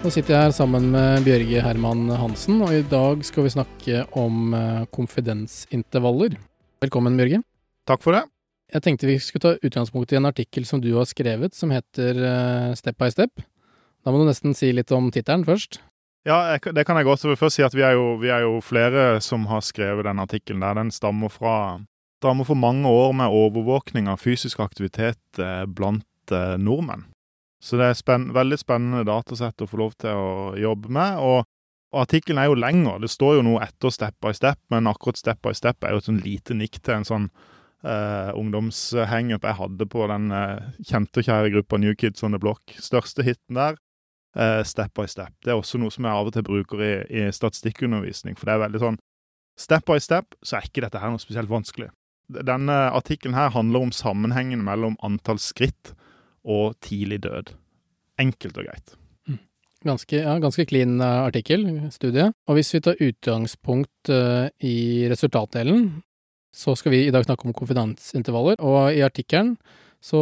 Nå sitter jeg her sammen med Bjørge Herman Hansen, og i dag skal vi snakke om eh, konfidensintervaller. Velkommen, Bjørge. Takk for det. Jeg tenkte vi skulle ta utgangspunkt i en artikkel som du har skrevet, som heter eh, Step by Step. Da må du nesten si litt om tittelen først. Ja, det kan jeg godt. Jeg vil først si at vi er, jo, vi er jo flere som har skrevet denne artikkelen. der. Den stammer fra stammer for mange år med overvåkning av fysisk aktivitet eh, blant nordmenn. Så det er spenn, veldig spennende datasett å få lov til å jobbe med. og og Artikkelen er jo lengre. Det står jo noe etter Step by Step, men akkurat Step by Step er jo et sånn lite nikk til en sånn uh, ungdomshangup jeg hadde på den uh, kjente og kjære gruppa New Kids on the Block. Største hiten der, Uh, Step by Step. Det er også noe som jeg av og til bruker i, i statistikkundervisning, for det er veldig sånn Step by step så er ikke dette her noe spesielt vanskelig. Denne artikkelen her handler om sammenhengen mellom antall skritt og tidlig død. Enkelt og greit. Ganske, ja, ganske clean eh, artikkel, studie. Og hvis vi tar utgangspunkt eh, i resultatdelen, så skal vi i dag snakke om konfidensintervaller. Og i artikkelen så,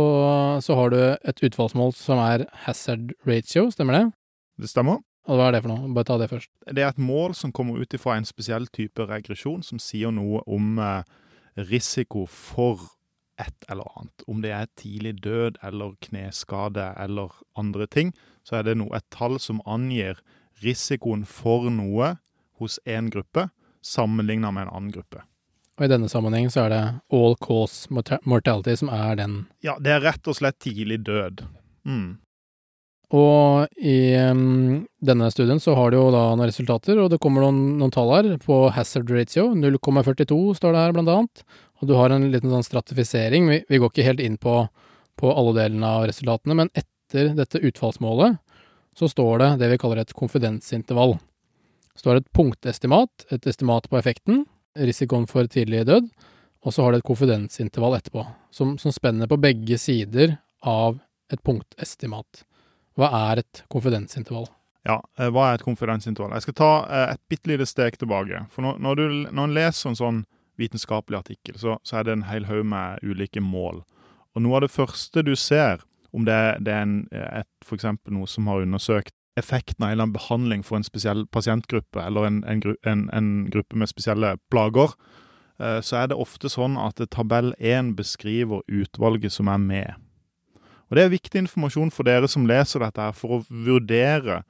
så har du et utvalgsmål som er hazard ratio, stemmer det? Det stemmer. Og hva er det for noe? Bare ta det først. Det er et mål som kommer ut ifra en spesiell type regresjon, som sier noe om eh, risiko for et eller annet. Om det er tidlig død eller kneskade eller andre ting, så er det noe, et tall som angir risikoen for noe hos én gruppe sammenligna med en annen gruppe. Og i denne sammenheng så er det all cause mortality som er den Ja, det er rett og slett tidlig død. Mm. Og i um, denne studien så har du jo da noen resultater, og det kommer noen, noen tall her på hazard ratio. 0,42 står det her, blant annet. Og du har en liten sånn stratifisering. Vi, vi går ikke helt inn på, på alle delene av resultatene, men etter dette utfallsmålet så står det det vi kaller et konfidensintervall. Så du det et punktestimat, et estimat på effekten, risikoen for tidlig død, og så har det et konfidensintervall etterpå, som, som spenner på begge sider av et punktestimat. Hva er et konfidensintervall? Ja, eh, hva er et konfidensintervall? Jeg skal ta eh, et bitte lite steg tilbake. For når, når, du, når leser en sånn vitenskapelig artikkel, så, så, er det en hel haug med ulike mål. Og noe av det første du ser, om det, det er en, for eksempel noe som har undersøkt effekten av en eller annen behandling for en spesiell pasientgruppe, eller en, en, en gruppe med spesielle plager, eh, så er det ofte sånn at tabell 1 beskriver utvalget som er med. Og Det er viktig informasjon for dere som leser dette, her, for å vurdere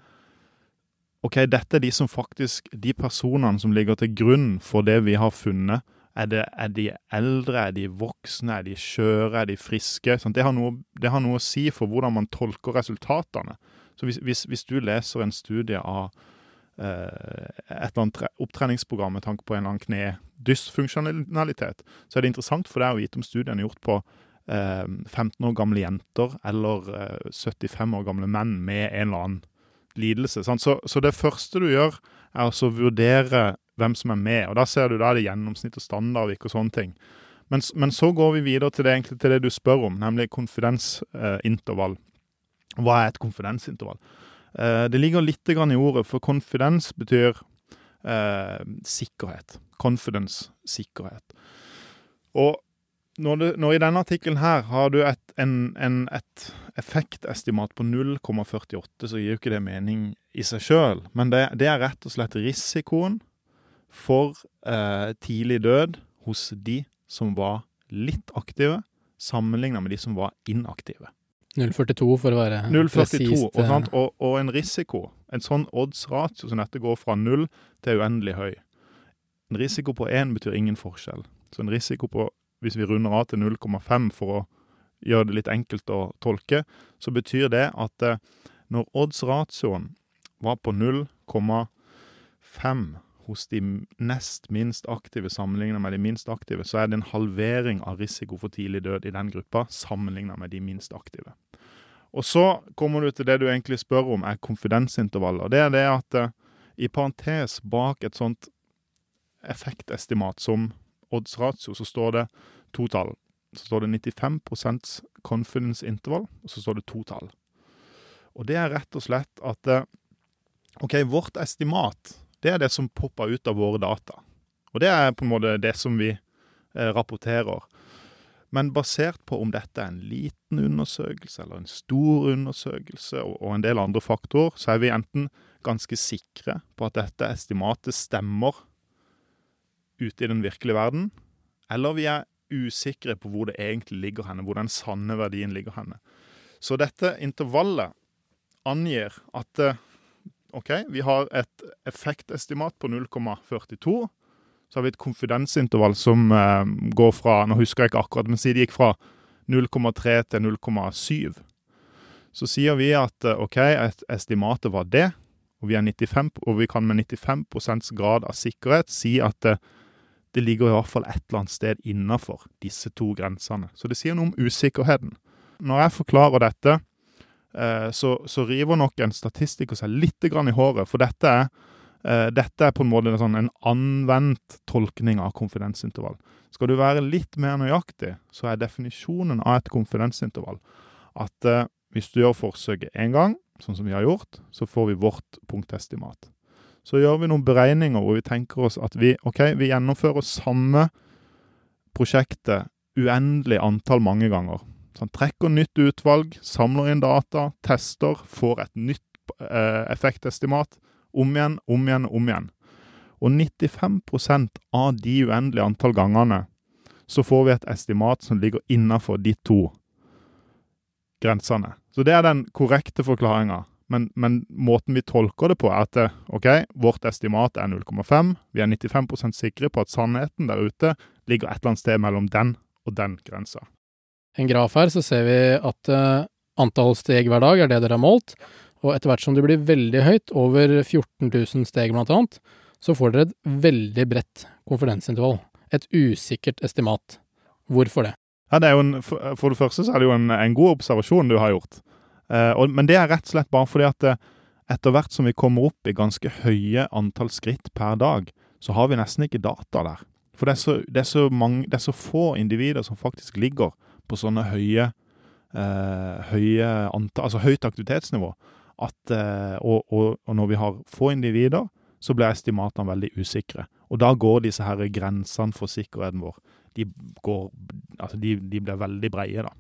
Ok, dette er de som faktisk, de personene som ligger til grunn for det vi har funnet. Er, det, er de eldre, er de voksne, er de skjøre, er de friske? Sånn, det, har noe, det, har noe, å si for hvordan man tolker resultatene. Så hvis, hvis, hvis du leser en studie av eh, et eller annet opptreningsprogram med tanke på en eller annen knedysfunksjonalitet, så er det interessant for deg å vite om studien er gjort på 15 eh, år gamle jenter eller 75 eh, år gamle menn med en eller annen lidelse. Så, så, det første du gjør, er å vurdere hvem som er med. og Da ser du da det gjennomsnitt og standardvik og sånne ting. Men, men, så går vi videre til det, til det du spør om, nemlig konfidensintervall. Hva er et konfidensintervall? det ligger litt i ordet, for konfidens betyr eh, sikkerhet. Confidence, sikkerhet. Og når, du, når I denne artikkelen her har du et, en, en, et effektestimat på 0,48, så gir jo ikke det mening i seg sjøl. Men det, det, er rett og slett risikoen for eh, tidlig død hos de som var litt aktive, sammenligna med de som var inaktive. 0,42 for å være 0, presist. Og, og, og, en risiko, en sånn odds-ratio som dette går fra null til uendelig høy. En risiko på én betyr ingen forskjell. Så en risiko på hvis vi runder av til 0,5 for å gjøre det litt enkelt å tolke, så betyr det at eh, når odds-ratioen var på 0,5 hos de nest minst aktive sammenlignet med de minst aktive, så er det en halvering av risiko for tidlig død i den gruppa sammenlignet med de minst aktive. Og så kommer du til det du egentlig spør om, er konfidensintervaller. Det er det at uh, i parentes bak et sånt effektestimat som odds ratio, så står det to tall. Så står det 95 confidence interval, og så står det to tall. Og det er rett og slett at eh, OK, vårt estimat, det er det som popper ut av våre data. Og det er på en måte det som vi eh, rapporterer. Men basert på om dette er en liten undersøkelse eller en stor undersøkelse og, en del andre faktorer, så er vi enten ganske sikre på at dette estimatet stemmer ute i den virkelige verden, eller vi er usikre på hvor det egentlig ligger henne, hvor den sanne verdien ligger henne. Så dette intervallet angir at eh, OK, vi har et effektestimat på 0,42. Så har vi et konfidensintervall som eh, går fra Nå husker jeg ikke akkurat, men si det gikk fra 0,3 til 0,7. Så sier vi at OK, et estimatet var det, og vi, 95, og vi kan med 95% grad av sikkerhet si at det, det ligger i hvert fall et eller annet sted innafor disse to grensene. Så det sier noe om usikkerheten. Når jeg forklarer dette, eh, så, så river nok en statistiker seg litt i håret, for dette er, eh, dette er på en måte en, sånn, en anvendt tolkning av konfidensintervall. Skal du være litt mer nøyaktig, så er definisjonen av et konfidensintervall at eh, hvis du gjør forsøket én gang, sånn som vi har gjort, så får vi vårt punktestimat. Så gjør vi noen beregninger hvor vi tenker oss at vi, okay, vi gjennomfører samme prosjektet uendelig antall mange ganger. Så han trekker nytt utvalg, samler inn data, tester, får et nytt eh, effektestimat. Om igjen, om igjen, om igjen. Og 95% av de uendelige antall gangene så får vi et estimat som ligger innafor de to grensene. Så det er den korrekte forklaringa. Men, men, måten vi tolker det på, er at OK, vårt estimat er 0,5. Vi er 95% sikre på at sannheten der ute ligger et eller annet sted mellom den og den grensa. En graf her, så ser vi at uh, antall steg hver dag er det dere har målt. Og etter hvert som det blir veldig høyt, over 14 000 steg blant annet, så får dere et veldig bredt konfidensintervall. Et usikkert estimat. Hvorfor det? Ja, det en, for det første så er det jo en, en god observasjon du har gjort. Eh, og, men det er rett og slett bare fordi at eh, etter hvert som vi kommer opp i ganske høye antall skritt per dag, så har vi nesten ikke data der. For det er så, det er så, mange, det er så få individer som faktisk ligger på sånne høye, eh, høye antall, altså høyt aktivitetsnivå. At, eh, og, og, og, når vi har få individer, så blir estimatene veldig usikre. Og da går disse her grensene for sikkerheten vår de, går, altså de, de blir veldig breie, da.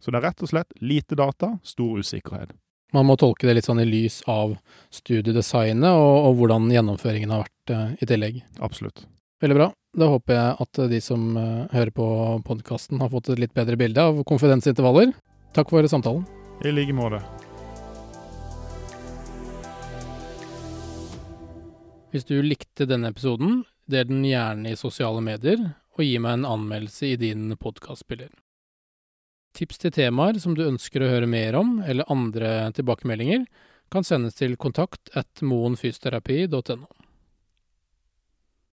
Så det er rett og slett lite data, stor usikkerhet. Man må tolke det litt sånn i lys av studiedesignet og, og hvordan gjennomføringen har vært eh, i tillegg. Absolutt. Veldig bra. Da håper jeg at de som uh, hører på podkasten har fått et litt bedre bilde av konfidensintervaller. Takk for samtalen. I like måte. Hvis du likte denne episoden, del den gjerne i sosiale medier, og gi meg en anmeldelse i din podkastspiller. Tips til temaer som du ønsker å høre mer om, eller andre tilbakemeldinger, kan sendes til kontakt at moenfysioterapi.no.